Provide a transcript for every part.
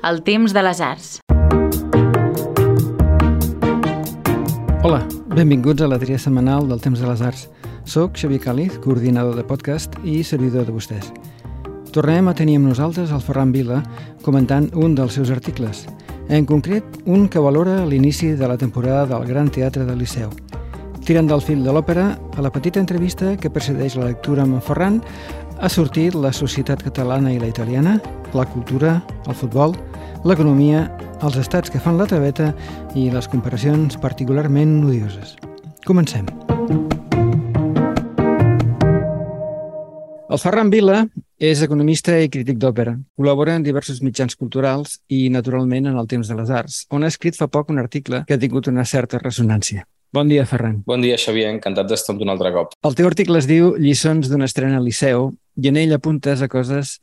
El temps de les arts. Hola, benvinguts a la tria setmanal del Temps de les Arts. Soc Xavier Càliz, coordinador de podcast i servidor de vostès. Tornem a tenir amb nosaltres el Ferran Vila comentant un dels seus articles, en concret un que valora l'inici de la temporada del Gran Teatre del Liceu. Tirant del fil de l'òpera, a la petita entrevista que precedeix la lectura amb en Ferran, ha sortit la societat catalana i la italiana, la cultura, el futbol, l'economia, els estats que fan la traveta i les comparacions particularment odioses. Comencem. El Ferran Vila és economista i crític d'òpera. Col·labora en diversos mitjans culturals i, naturalment, en el temps de les arts, on ha escrit fa poc un article que ha tingut una certa ressonància. Bon dia, Ferran. Bon dia, Xavier. Encantat d'estar amb un altre cop. El teu article es diu Lliçons d'una estrena al Liceu i en ell apuntes a coses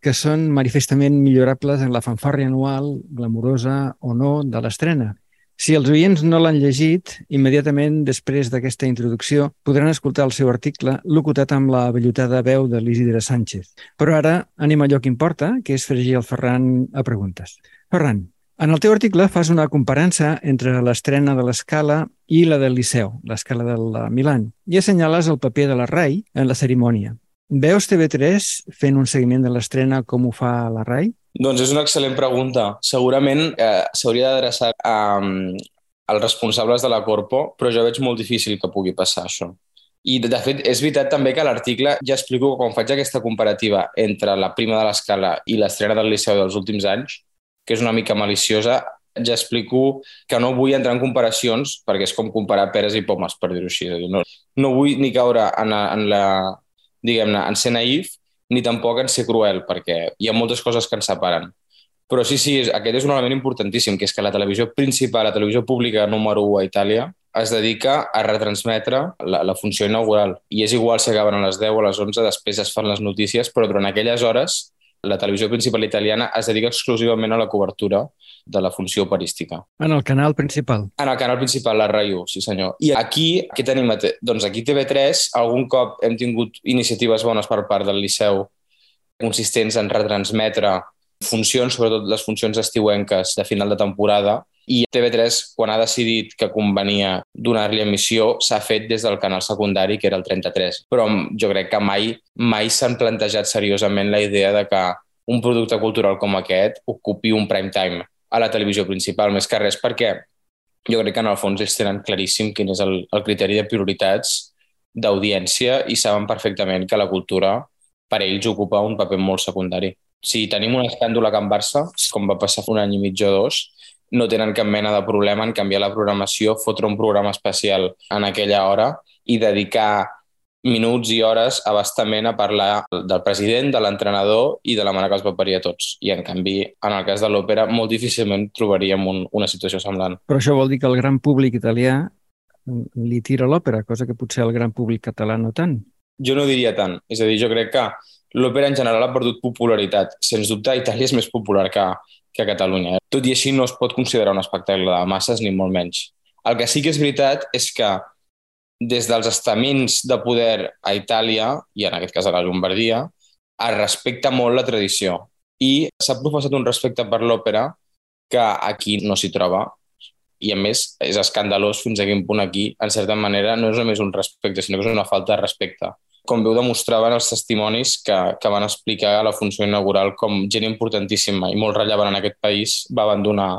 que són manifestament millorables en la fanfàrria anual, glamurosa o no, de l'estrena. Si els oients no l'han llegit, immediatament després d'aquesta introducció podran escoltar el seu article locutat amb la vellutada veu de l'Isidre Sánchez. Però ara anem a allò que importa, que és fregir el Ferran a preguntes. Ferran, en el teu article fas una comparança entre l'estrena de l'escala i la del Liceu, l'escala de la Milan, i assenyales el paper de la RAI en la cerimònia. Veus TV3 fent un seguiment de l'estrena com ho fa la RAI? Doncs és una excel·lent pregunta. Segurament eh, s'hauria d'adreçar a, als responsables de la Corpo, però jo veig molt difícil que pugui passar això. I, de fet, és veritat també que l'article ja explico que quan faig aquesta comparativa entre la prima de l'escala i l'estrena del Liceu dels últims anys, que és una mica maliciosa, ja explico que no vull entrar en comparacions perquè és com comparar peres i pomes, per dir-ho així. no, no vull ni caure en en la diguem-ne, en ser naïf, ni tampoc en ser cruel, perquè hi ha moltes coses que ens separen. Però sí, sí, aquest és un element importantíssim, que és que la televisió principal, la televisió pública número 1 a Itàlia, es dedica a retransmetre la, la funció inaugural. I és igual si acaben a les 10 o a les 11, després es fan les notícies, però durant aquelles hores la televisió principal italiana es dedica exclusivament a la cobertura de la funció operística. En el canal principal? En el canal principal, la RAIU, sí senyor. I aquí, què tenim? Doncs aquí TV3 algun cop hem tingut iniciatives bones per part del Liceu consistents en retransmetre funcions, sobretot les funcions estiuenques de final de temporada, i TV3, quan ha decidit que convenia donar-li emissió, s'ha fet des del canal secundari, que era el 33. Però jo crec que mai mai s'han plantejat seriosament la idea de que un producte cultural com aquest ocupi un prime time a la televisió principal, més que res perquè jo crec que en el fons ells tenen claríssim quin és el, el criteri de prioritats d'audiència i saben perfectament que la cultura per ells ocupa un paper molt secundari. Si tenim un escàndol a Can Barça, com va passar un any i mig o dos, no tenen cap mena de problema en canviar la programació, fotre un programa especial en aquella hora i dedicar minuts i hores abastament a parlar del president, de l'entrenador i de la mare que els va parir a tots. I, en canvi, en el cas de l'òpera, molt difícilment trobaríem un, una situació semblant. Però això vol dir que el gran públic italià li tira l'òpera, cosa que potser el gran públic català no tant. Jo no diria tant. És a dir, jo crec que l'òpera en general ha perdut popularitat. Sens dubte, Itàlia és més popular que, que a Catalunya. Eh? Tot i així no es pot considerar un espectacle de masses ni molt menys. El que sí que és veritat és que des dels estaments de poder a Itàlia, i en aquest cas a la Llombardia, es respecta molt la tradició i s'ha professat un respecte per l'òpera que aquí no s'hi troba i a més és escandalós fins a quin punt aquí, en certa manera, no és només un respecte, sinó que és una falta de respecte com veu demostraven els testimonis que, que van explicar la funció inaugural com gent importantíssima i molt rellevant en aquest país va abandonar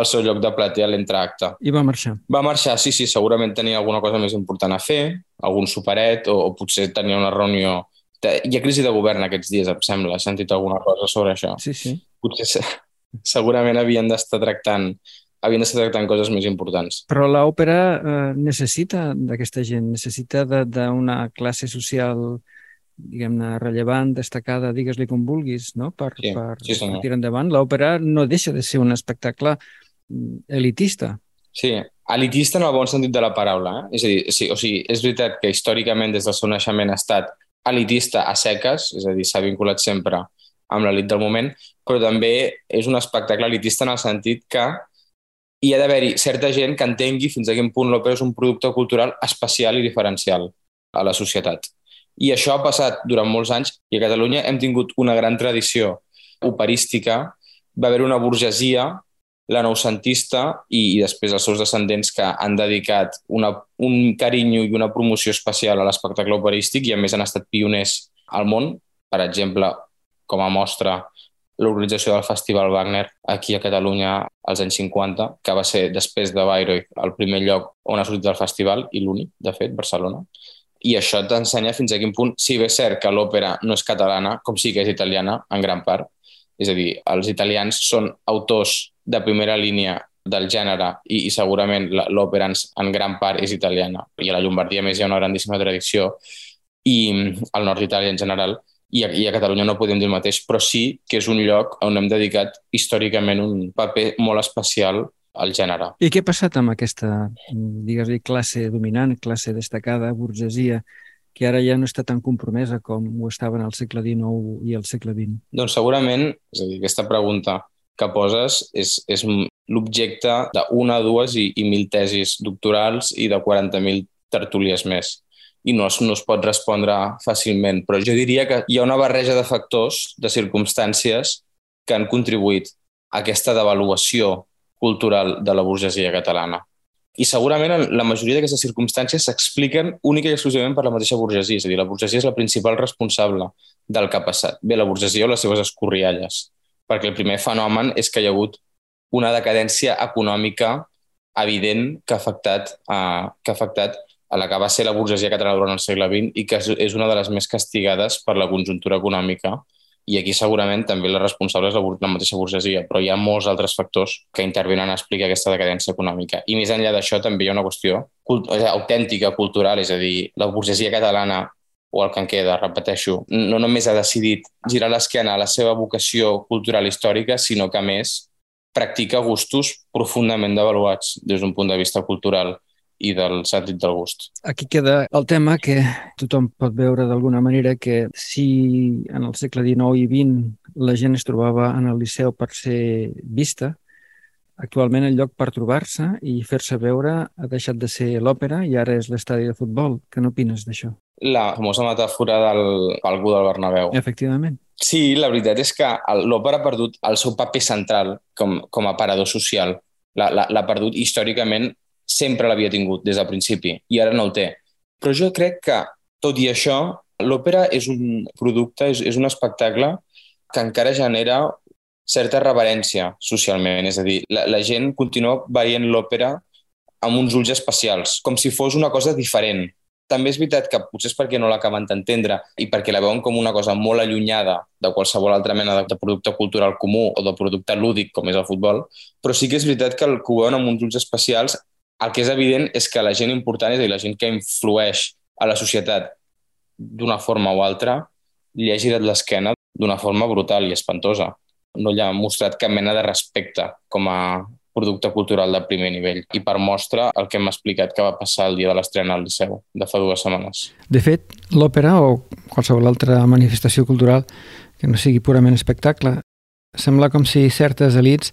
el seu lloc de platea a l'entreacte. I va marxar? Va marxar, sí, sí, segurament tenia alguna cosa més important a fer, algun superet o, o potser tenia una reunió... Hi ha crisi de govern aquests dies, em sembla. He sentit alguna cosa sobre això. Sí, sí. Potser segurament havien d'estar tractant havien d'estar tractant coses més importants. Però l'òpera eh, necessita d'aquesta gent, necessita d'una de, classe social diguem-ne, rellevant, destacada, digues-li com vulguis, no? per, sí, per, sí, per tirar endavant. L'òpera no deixa de ser un espectacle mm, elitista. Sí, elitista en el bon sentit de la paraula. Eh? És a dir, sí, o sigui, és veritat que històricament des del seu naixement ha estat elitista a seques, és a dir, s'ha vinculat sempre amb l'elit del moment, però també és un espectacle elitista en el sentit que hi ha d'haver-hi certa gent que entengui fins a quin punt l'òpera és un producte cultural especial i diferencial a la societat. I això ha passat durant molts anys i a Catalunya hem tingut una gran tradició operística va haver una burgesia, la noucentista i, i després els seus descendents que han dedicat una, un carinyo i una promoció especial a l'espectacle operístic i a més han estat pioners al món. Per exemple, com a mostra, l'organització del Festival Wagner aquí a Catalunya als anys 50, que va ser després de Bayreuth el primer lloc on ha sortit el festival i l'únic, de fet, Barcelona. I això t'ensenya fins a quin punt, si bé és cert que l'òpera no és catalana, com sí que és italiana, en gran part, és a dir, els italians són autors de primera línia del gènere i, i segurament l'òpera en, en gran part és italiana i a la Llombardia més hi ha una grandíssima tradició i al nord d'Itàlia en general i a, i a Catalunya no podem dir el mateix, però sí que és un lloc on hem dedicat històricament un paper molt especial al gènere. I què ha passat amb aquesta, digues classe dominant, classe destacada, burgesia, que ara ja no està tan compromesa com ho estava en el segle XIX i el segle XX? Doncs segurament, és a dir, aquesta pregunta que poses és, és l'objecte d'una, dues i, i mil tesis doctorals i de 40.000 tertúlies més i no es, no es pot respondre fàcilment. Però jo diria que hi ha una barreja de factors, de circumstàncies, que han contribuït a aquesta devaluació cultural de la burgesia catalana. I segurament la majoria d'aquestes circumstàncies s'expliquen única i exclusivament per la mateixa burgesia. És a dir, la burgesia és la principal responsable del que ha passat. Bé, la burgesia o les seves escorrialles. Perquè el primer fenomen és que hi ha hagut una decadència econòmica evident que ha afectat, uh, que ha afectat a la que va ser la burgesia catalana durant el segle XX i que és una de les més castigades per la conjuntura econòmica i aquí segurament també la responsable és la, la mateixa burgesia, però hi ha molts altres factors que intervenen a explicar aquesta decadència econòmica. I més enllà d'això també hi ha una qüestió cult autèntica, cultural, és a dir, la burgesia catalana o el que en queda, repeteixo, no només ha decidit girar l'esquena a la seva vocació cultural històrica, sinó que, a més, practica gustos profundament devaluats des d'un punt de vista cultural i del sentit del gust. Aquí queda el tema que tothom pot veure d'alguna manera que si en el segle XIX i XX la gent es trobava en el liceu per ser vista, actualment el lloc per trobar-se i fer-se veure ha deixat de ser l'òpera i ara és l'estadi de futbol. Què n'opines d'això? La famosa metàfora del palco del Bernabéu. Efectivament. Sí, la veritat és que l'òpera ha perdut el seu paper central com, com a parador social. L'ha perdut històricament sempre l'havia tingut des del principi i ara no el té. Però jo crec que, tot i això, l'òpera és un producte, és, és un espectacle que encara genera certa reverència socialment. És a dir, la, la gent continua veient l'òpera amb uns ulls especials, com si fos una cosa diferent. També és veritat que potser és perquè no l'acaben d'entendre i perquè la veuen com una cosa molt allunyada de qualsevol altra mena de, producte cultural comú o de producte lúdic com és el futbol, però sí que és veritat que el que ho veuen amb uns ulls especials el que és evident és que la gent important, és a dir, la gent que influeix a la societat d'una forma o altra, li ha girat l'esquena d'una forma brutal i espantosa. No li ha mostrat cap mena de respecte com a producte cultural de primer nivell. I per mostra el que hem explicat que va passar el dia de l'estrena al Liceu, de fa dues setmanes. De fet, l'òpera o qualsevol altra manifestació cultural que no sigui purament espectacle, sembla com si certes elites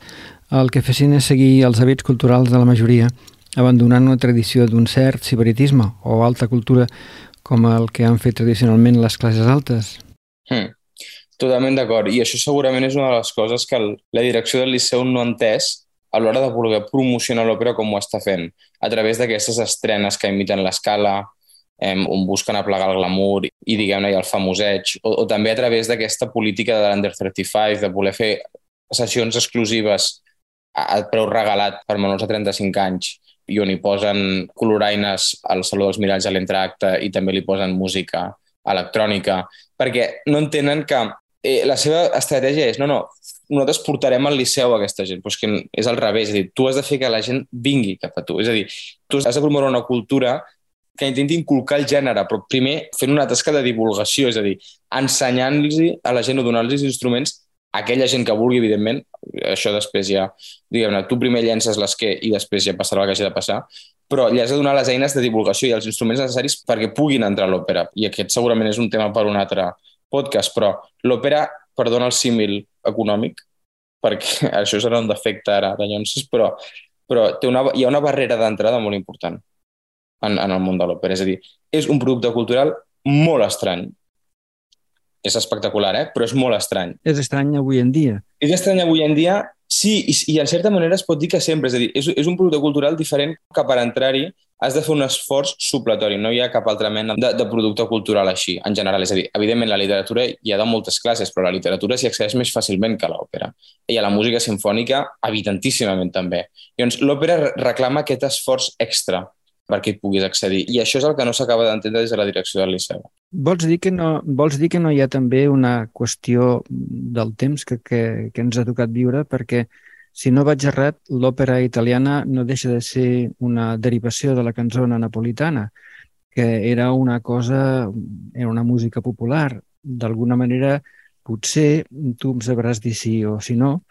el que fessin és seguir els hàbits culturals de la majoria abandonant una tradició d'un cert sibaritisme o alta cultura com el que han fet tradicionalment les classes altes. Hmm. Totalment d'acord. I això segurament és una de les coses que el, la direcció del Liceu no ha entès a l'hora de voler promocionar l'òpera com ho està fent, a través d'aquestes estrenes que imiten l'escala, eh, on busquen aplegar el glamour i, diguem-ne, el famoseig, o, o també a través d'aquesta política de l'Under 35, de voler fer sessions exclusives a, a preu regalat per menors de 35 anys, i on hi posen coloraines al Saló dels Miralls a l'entracte i també li posen música electrònica, perquè no entenen que eh, la seva estratègia és no, no, nosaltres portarem al liceu aquesta gent, però és que és al revés, és a dir, tu has de fer que la gent vingui cap a tu, és a dir, tu has de promoure una cultura que intenti inculcar el gènere, però primer fent una tasca de divulgació, és a dir, ensenyant-los a la gent o donant-los instruments aquella gent que vulgui, evidentment, això després ja, diguem-ne, tu primer llences l'esquer i després ja passarà el que hagi de passar, però li has de donar les eines de divulgació i els instruments necessaris perquè puguin entrar a l'òpera. I aquest segurament és un tema per un altre podcast, però l'òpera, perdona el símil econòmic, perquè això serà un defecte ara de Llonsis, però, però té una, hi ha una barrera d'entrada molt important en, en el món de l'òpera. És a dir, és un producte cultural molt estrany, és espectacular, eh? però és molt estrany. És estrany avui en dia. És estrany avui en dia, sí, i, i en certa manera es pot dir que sempre, és a dir, és, és un producte cultural diferent que per entrar-hi has de fer un esforç supletori, no hi ha cap altra mena de, de producte cultural així, en general. És a dir, evidentment, la literatura hi ha de moltes classes, però la literatura s'hi accedeix més fàcilment que l'òpera. I a la música sinfònica, evidentíssimament també. Llavors, l'òpera reclama aquest esforç extra perquè hi puguis accedir. I això és el que no s'acaba d'entendre des de la direcció del Liceu. Vols dir, que no, vols dir que no hi ha també una qüestió del temps que, que, que ens ha tocat viure? Perquè, si no vaig errat, l'òpera italiana no deixa de ser una derivació de la cançona napolitana, que era una cosa, era una música popular. D'alguna manera, potser tu em sabràs dir sí o si no,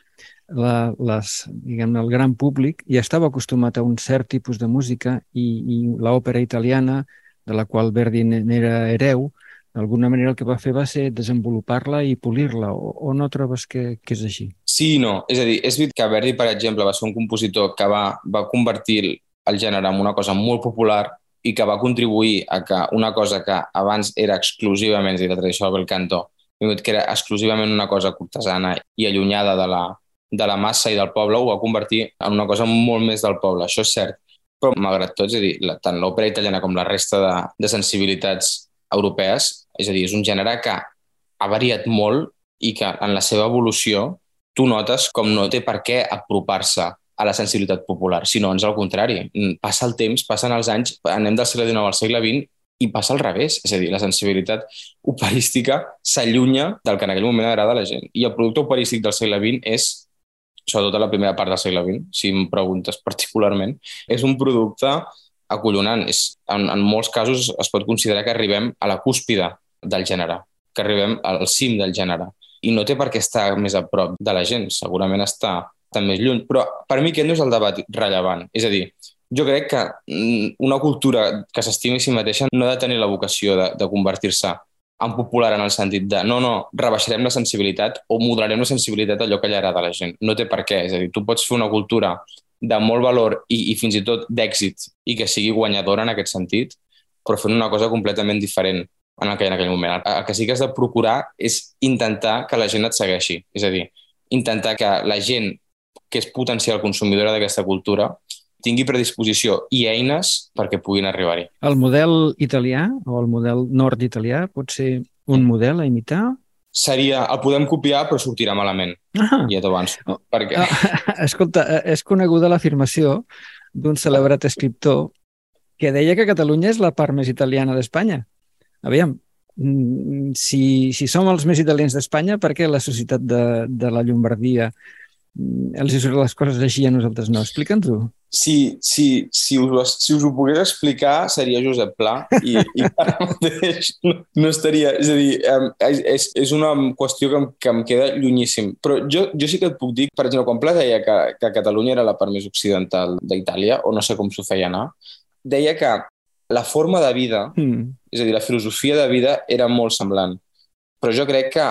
la, les, diguem el gran públic ja estava acostumat a un cert tipus de música i, i l'òpera italiana, de la qual Verdi n'era hereu, d'alguna manera el que va fer va ser desenvolupar-la i polir-la, o, o no trobes que, que és així? Sí i no. És a dir, és veritat que Verdi, per exemple, va ser un compositor que va, va convertir el gènere en una cosa molt popular i que va contribuir a que una cosa que abans era exclusivament, és a dir, la tradició del bel canto, que era exclusivament una cosa cortesana i allunyada de la, de la massa i del poble, ho va convertir en una cosa molt més del poble, això és cert. Però, malgrat tot, és a dir, la, tant l'òpera italiana com la resta de, de sensibilitats europees, és a dir, és un gènere que ha variat molt i que en la seva evolució tu notes com no té per què apropar-se a la sensibilitat popular, sinó ans al contrari. Passa el temps, passen els anys, anem del segle XIX al segle XX i passa al revés. És a dir, la sensibilitat operística s'allunya del que en aquell moment agrada a la gent. I el producte operístic del segle XX és sobretot a la primera part del segle XX, si em preguntes particularment, és un producte acollonant. És, en, en molts casos es pot considerar que arribem a la cúspide del gènere, que arribem al cim del gènere. I no té per què estar més a prop de la gent, segurament està, està més lluny. Però per mi aquest no és el debat rellevant. És a dir, jo crec que mm, una cultura que s'estimi a si mateixa no ha de tenir la vocació de, de convertir-se en popular en el sentit de no, no, rebaixarem la sensibilitat o moderarem la sensibilitat allò que li agrada a la gent. No té per què. És a dir, tu pots fer una cultura de molt valor i, i fins i tot d'èxit i que sigui guanyadora en aquest sentit, però fent una cosa completament diferent en aquell, en aquell moment. El, el que sí que has de procurar és intentar que la gent et segueixi. És a dir, intentar que la gent que és potencial consumidora d'aquesta cultura tingui predisposició i eines perquè puguin arribar-hi. El model italià o el model nord-italià pot ser un model a imitar? Seria, el podem copiar però sortirà malament, ah. ja t'avanço. Oh. Perquè... Ah, escolta, és coneguda l'afirmació d'un celebrat escriptor que deia que Catalunya és la part més italiana d'Espanya. Aviam, mm, si, si som els més italians d'Espanya, per què la societat de, de la Llombardia Mm, els hi les coses així i a nosaltres no. Explica'ns-ho. Si, si, si, us, si us ho pogués explicar, seria Josep Pla i, i ara mateix no, no estaria... És a dir, és, és una qüestió que em, que em queda llunyíssim. Però jo, jo sí que et puc dir, per exemple, quan Pla deia que, que Catalunya era la part més occidental d'Itàlia, o no sé com s'ho feia anar, deia que la forma de vida, mm. és a dir, la filosofia de vida era molt semblant. Però jo crec que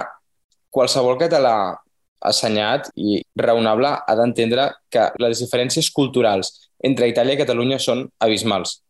qualsevol català assenyat i raonable ha d'entendre que les diferències culturals entre Itàlia i Catalunya són abismals.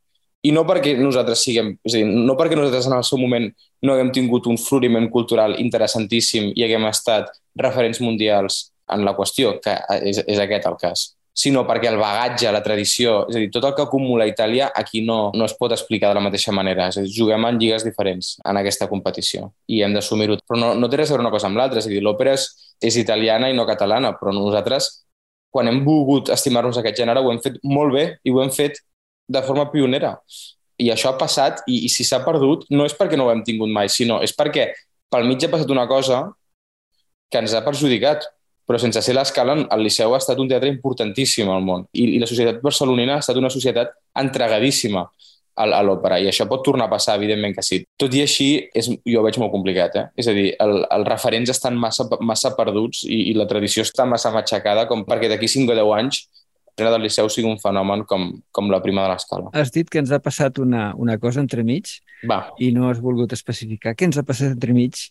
I no perquè nosaltres siguem, és a dir, no perquè nosaltres en el seu moment no haguem tingut un floriment cultural interessantíssim i haguem estat referents mundials en la qüestió, que és, és aquest el cas sinó perquè el bagatge, la tradició, és a dir, tot el que acumula Itàlia aquí no, no es pot explicar de la mateixa manera. És a dir, juguem en lligues diferents en aquesta competició i hem d'assumir-ho. Però no, no té res a veure una cosa amb l'altra. És a dir, l'òpera és, és italiana i no catalana, però nosaltres, quan hem volgut estimar-nos aquest gènere, ho hem fet molt bé i ho hem fet de forma pionera. I això ha passat, i, i si s'ha perdut, no és perquè no ho hem tingut mai, sinó és perquè pel mig ha passat una cosa que ens ha perjudicat, però sense ser l'escala, el Liceu ha estat un teatre importantíssim al món i, i la societat barcelonina ha estat una societat entregadíssima a, a l'òpera i això pot tornar a passar, evidentment que sí. Tot i així, és, jo ho veig molt complicat. Eh? És a dir, el, els referents estan massa, massa perduts i, i la tradició està massa matxacada com perquè d'aquí 5 o 10 anys el del Liceu sigui un fenomen com, com la prima de l'escala. Has dit que ens ha passat una, una cosa entremig Va. i no has volgut especificar. Què ens ha passat entremig?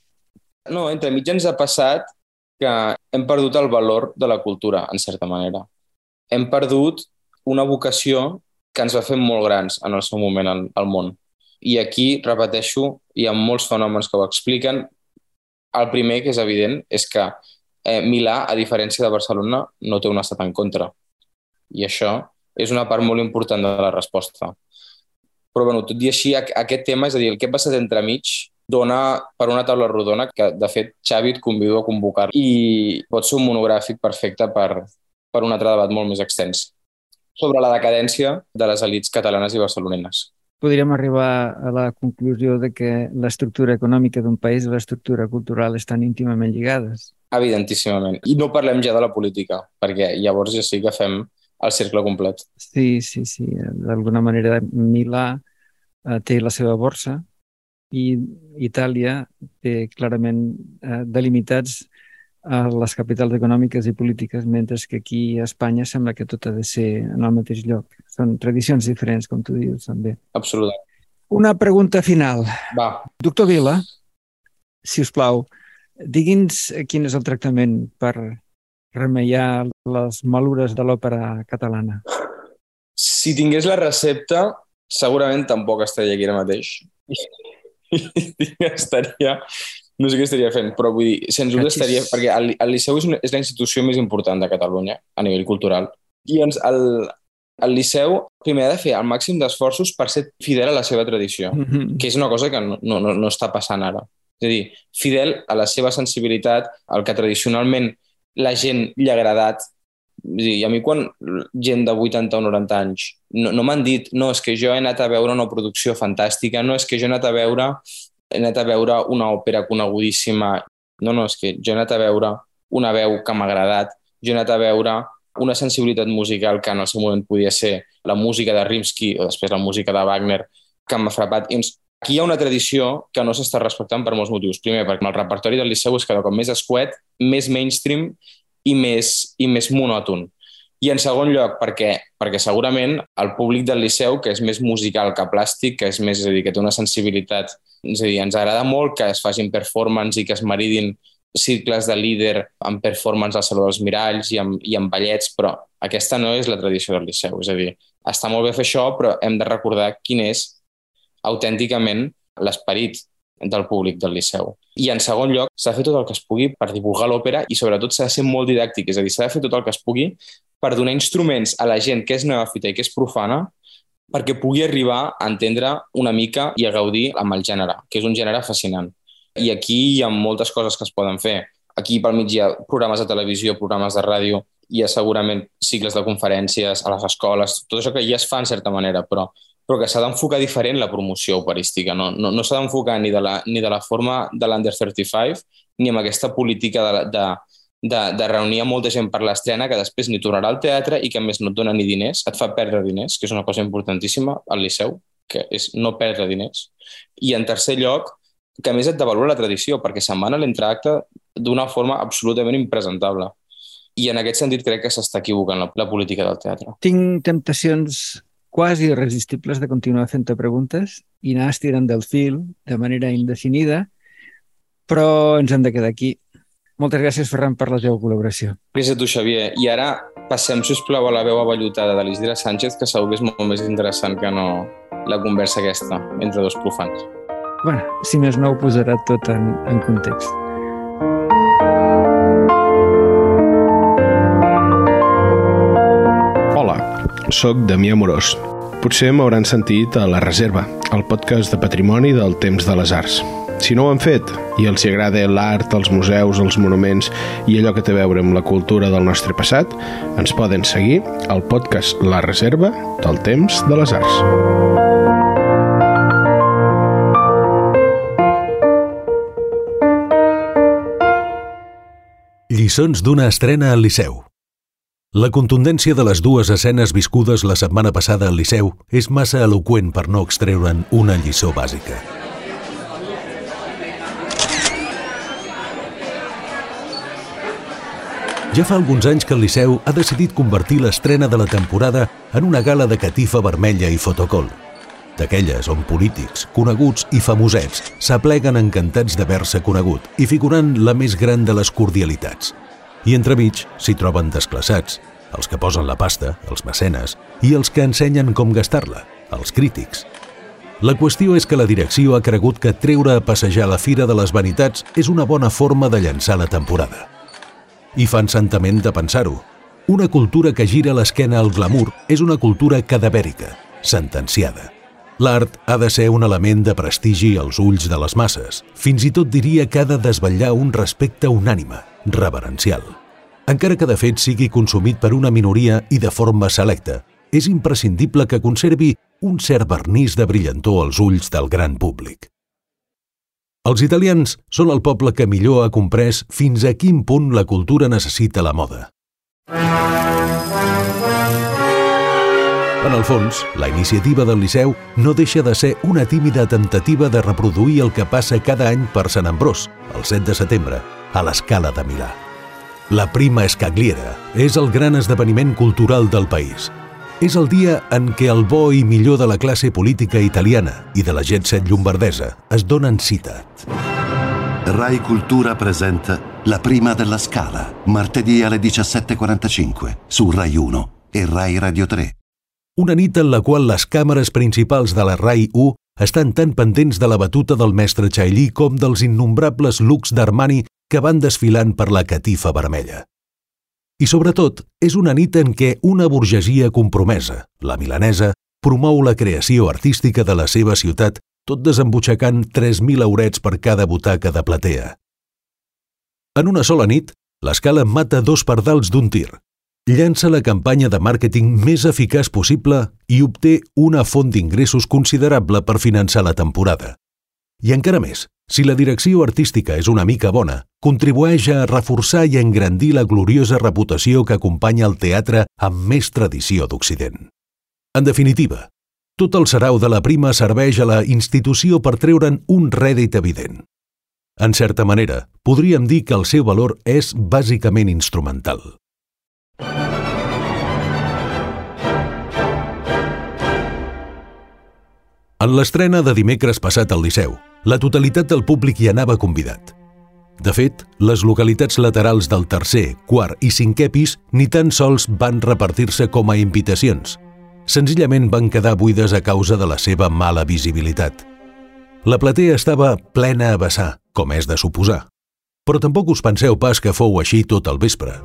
No, entremig ens ha passat que hem perdut el valor de la cultura, en certa manera. Hem perdut una vocació que ens va fer molt grans en el seu moment al, al món. I aquí, repeteixo, hi ha molts fenòmens que ho expliquen. El primer, que és evident, és que eh, Milà, a diferència de Barcelona, no té un estat en contra. I això és una part molt important de la resposta. Però, bueno, tot i així, aquest tema, és a dir, el que ha passat entremig, dona per una taula rodona que, de fet, Xavi et convido a convocar i pot ser un monogràfic perfecte per, per un altre debat molt més extens sobre la decadència de les elites catalanes i barcelonenes. Podríem arribar a la conclusió de que l'estructura econòmica d'un país i l'estructura cultural estan íntimament lligades. Evidentíssimament. I no parlem ja de la política, perquè llavors ja sí que fem el cercle complet. Sí, sí, sí. D'alguna manera Milà eh, té la seva borsa i Itàlia té clarament eh, delimitats a eh, les capitals econòmiques i polítiques, mentre que aquí a Espanya sembla que tot ha de ser en el mateix lloc. Són tradicions diferents, com tu dius, també. Absolutament. Una pregunta final. Va. Doctor Vila, si us plau, digui'ns quin és el tractament per remeiar les malures de l'òpera catalana? Si tingués la recepta, segurament tampoc estaria aquí ara mateix. estaria... No sé què estaria fent, però vull dir, sens dubte estaria... Perquè el, el Liceu és, una, és la institució més important de Catalunya a nivell cultural. I doncs el, el Liceu primer ha de fer el màxim d'esforços per ser fidel a la seva tradició, mm -hmm. que és una cosa que no, no, no està passant ara. És a dir, fidel a la seva sensibilitat, al que tradicionalment la gent li ha agradat. I a mi quan gent de 80 o 90 anys no, no m'han dit no, és que jo he anat a veure una producció fantàstica, no, és que jo he anat a veure he anat a veure una òpera conegudíssima, no, no, és que jo he anat a veure una veu que m'ha agradat, jo he anat a veure una sensibilitat musical que en el seu moment podia ser la música de Rimsky o després la música de Wagner, que m'ha frapat. I aquí hi ha una tradició que no s'està respectant per molts motius. Primer, perquè el repertori del Liceu és cada cop més escuet, més mainstream i més, i més monòton. I en segon lloc, perquè, perquè segurament el públic del Liceu, que és més musical que plàstic, que és més, és a dir, que té una sensibilitat, és a dir, ens agrada molt que es facin performance i que es meridin cicles de líder amb performance al Saló dels Miralls i amb, i amb ballets, però aquesta no és la tradició del Liceu. És a dir, està molt bé fer això, però hem de recordar quin és autènticament l'esperit del públic del Liceu. I en segon lloc, s'ha de fer tot el que es pugui per divulgar l'òpera i sobretot s'ha de ser molt didàctic, és a dir, s'ha de fer tot el que es pugui per donar instruments a la gent que és neòfita i que és profana perquè pugui arribar a entendre una mica i a gaudir amb el gènere, que és un gènere fascinant. I aquí hi ha moltes coses que es poden fer. Aquí pel mig hi ha programes de televisió, programes de ràdio, hi ha segurament cicles de conferències a les escoles, tot això que ja es fa en certa manera, però però que s'ha d'enfocar diferent la promoció operística. No, no, no s'ha d'enfocar ni, de la, ni de la forma de l'Under 35 ni amb aquesta política de, de, de, de reunir molta gent per l'estrena que després ni tornarà al teatre i que més no et dona ni diners, et fa perdre diners, que és una cosa importantíssima al Liceu, que és no perdre diners. I en tercer lloc, que a més et devalua la tradició, perquè se'n van a l'entracte d'una forma absolutament impresentable. I en aquest sentit crec que s'està equivocant la, la política del teatre. Tinc temptacions quasi irresistibles de continuar fent-te preguntes i anar estirant del fil de manera indefinida, però ens hem de quedar aquí. Moltes gràcies, Ferran, per la teva col·laboració. Gràcies a tu, Xavier. I ara passem, si us plau, a la veu avallotada de l'Isidre Sánchez, que segur que és molt més interessant que no la conversa aquesta entre dos profans. Bueno, si més no, ho posarà tot en, en context. Soc Damià Morós. Potser m'hauran sentit a La Reserva, el podcast de patrimoni del temps de les arts. Si no ho han fet i els agrada l'art, els museus, els monuments i allò que té a veure amb la cultura del nostre passat, ens poden seguir al podcast La Reserva del temps de les arts. Lliçons d'una estrena al Liceu la contundència de les dues escenes viscudes la setmana passada al Liceu és massa eloqüent per no extreure'n una lliçó bàsica. Ja fa alguns anys que el Liceu ha decidit convertir l'estrena de la temporada en una gala de catifa vermella i fotocol. D'aquelles on polítics, coneguts i famosets s'apleguen encantats d'haver-se conegut i figurant la més gran de les cordialitats – i entremig s'hi troben desclassats, els que posen la pasta, els mecenes, i els que ensenyen com gastar-la, els crítics. La qüestió és que la direcció ha cregut que treure a passejar la Fira de les Vanitats és una bona forma de llançar la temporada. I fan santament de pensar-ho. Una cultura que gira l'esquena al glamour és una cultura cadavèrica, sentenciada. L'art ha de ser un element de prestigi als ulls de les masses. Fins i tot diria que ha de desvetllar un respecte unànime, reverencial. Encara que de fet sigui consumit per una minoria i de forma selecta, és imprescindible que conservi un cert vernís de brillantor als ulls del gran públic. Els italians són el poble que millor ha comprès fins a quin punt la cultura necessita la moda. En el fons, la iniciativa del Liceu no deixa de ser una tímida temptativa de reproduir el que passa cada any per Sant Ambrós, el 7 de setembre, a l'escala de Milà. La Prima Escagliera és el gran esdeveniment cultural del país – és el dia en què el bo i millor de la classe política italiana i de la gent set llombardesa es donen cita. Rai Cultura presenta La prima della Scala, martedì alle 17.45 su Rai 1 e Rai Radio 3. Una nit en la qual les càmeres principals de la Rai 1 estan tan pendents de la batuta del mestre Chailly com dels innombrables looks d'Armani que van desfilant per la catifa vermella. I sobretot, és una nit en què una burgesia compromesa, la milanesa, promou la creació artística de la seva ciutat tot desembutxacant 3.000 eurets per cada butaca de platea. En una sola nit, l'escala mata dos pardals d'un tir, llança la campanya de màrqueting més eficaç possible i obté una font d'ingressos considerable per finançar la temporada. I encara més, si la direcció artística és una mica bona, contribueix a reforçar i engrandir la gloriosa reputació que acompanya el teatre amb més tradició d'Occident. En definitiva, tot el sarau de la prima serveix a la institució per treure'n un rèdit evident. En certa manera, podríem dir que el seu valor és bàsicament instrumental. En l'estrena de dimecres passat al Liceu, la totalitat del públic hi anava convidat. De fet, les localitats laterals del tercer, quart i cinquè pis ni tan sols van repartir-se com a invitacions. Senzillament van quedar buides a causa de la seva mala visibilitat. La platea estava plena a vessar, com és de suposar. Però tampoc us penseu pas que fou així tot el vespre.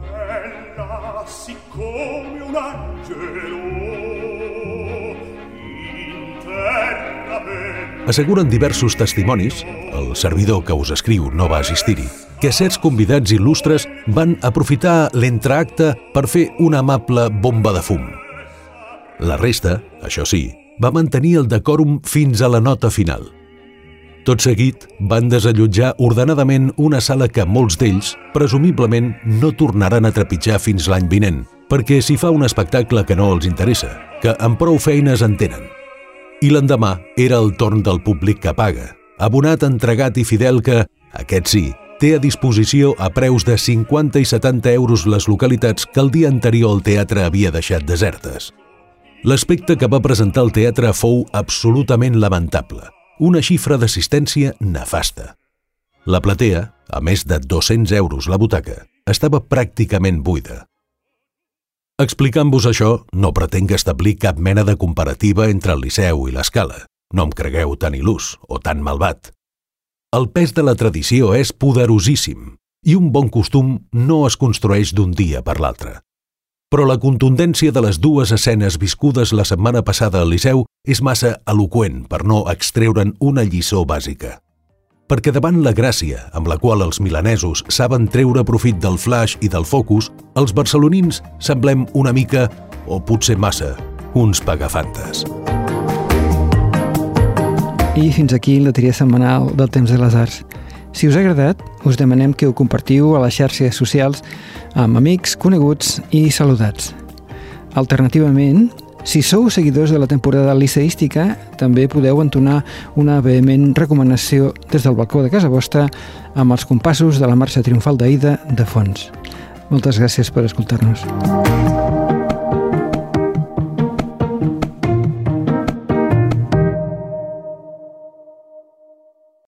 Asseguren diversos testimonis, el servidor que us escriu no va assistir-hi, que certs convidats il·lustres van aprofitar l'entreacte per fer una amable bomba de fum. La resta, això sí, va mantenir el decòrum fins a la nota final. Tot seguit, van desallotjar ordenadament una sala que molts d'ells, presumiblement, no tornaran a trepitjar fins l'any vinent, perquè s'hi fa un espectacle que no els interessa, que amb prou feines en tenen – i l'endemà era el torn del públic que paga, abonat, entregat i fidel que, aquest sí, té a disposició a preus de 50 i 70 euros les localitats que el dia anterior el teatre havia deixat desertes. L'aspecte que va presentar el teatre fou absolutament lamentable, una xifra d'assistència nefasta. La platea, a més de 200 euros la butaca, estava pràcticament buida. Explicant-vos això, no pretenc establir cap mena de comparativa entre el Liceu i l'Escala. No em cregueu tan il·lús o tan malvat. El pes de la tradició és poderosíssim i un bon costum no es construeix d'un dia per l'altre. Però la contundència de les dues escenes viscudes la setmana passada al Liceu és massa eloqüent per no extreure'n una lliçó bàsica perquè davant la gràcia amb la qual els milanesos saben treure profit del flash i del focus, els barcelonins semblem una mica, o potser massa, uns pagafantes. I fins aquí la tria setmanal del Temps de les Arts. Si us ha agradat, us demanem que ho compartiu a les xarxes socials amb amics, coneguts i saludats. Alternativament, si sou seguidors de la temporada liceística, també podeu entonar una vehement recomanació des del balcó de casa vostra amb els compassos de la marxa triomfal d'Aida de fons. Moltes gràcies per escoltar-nos.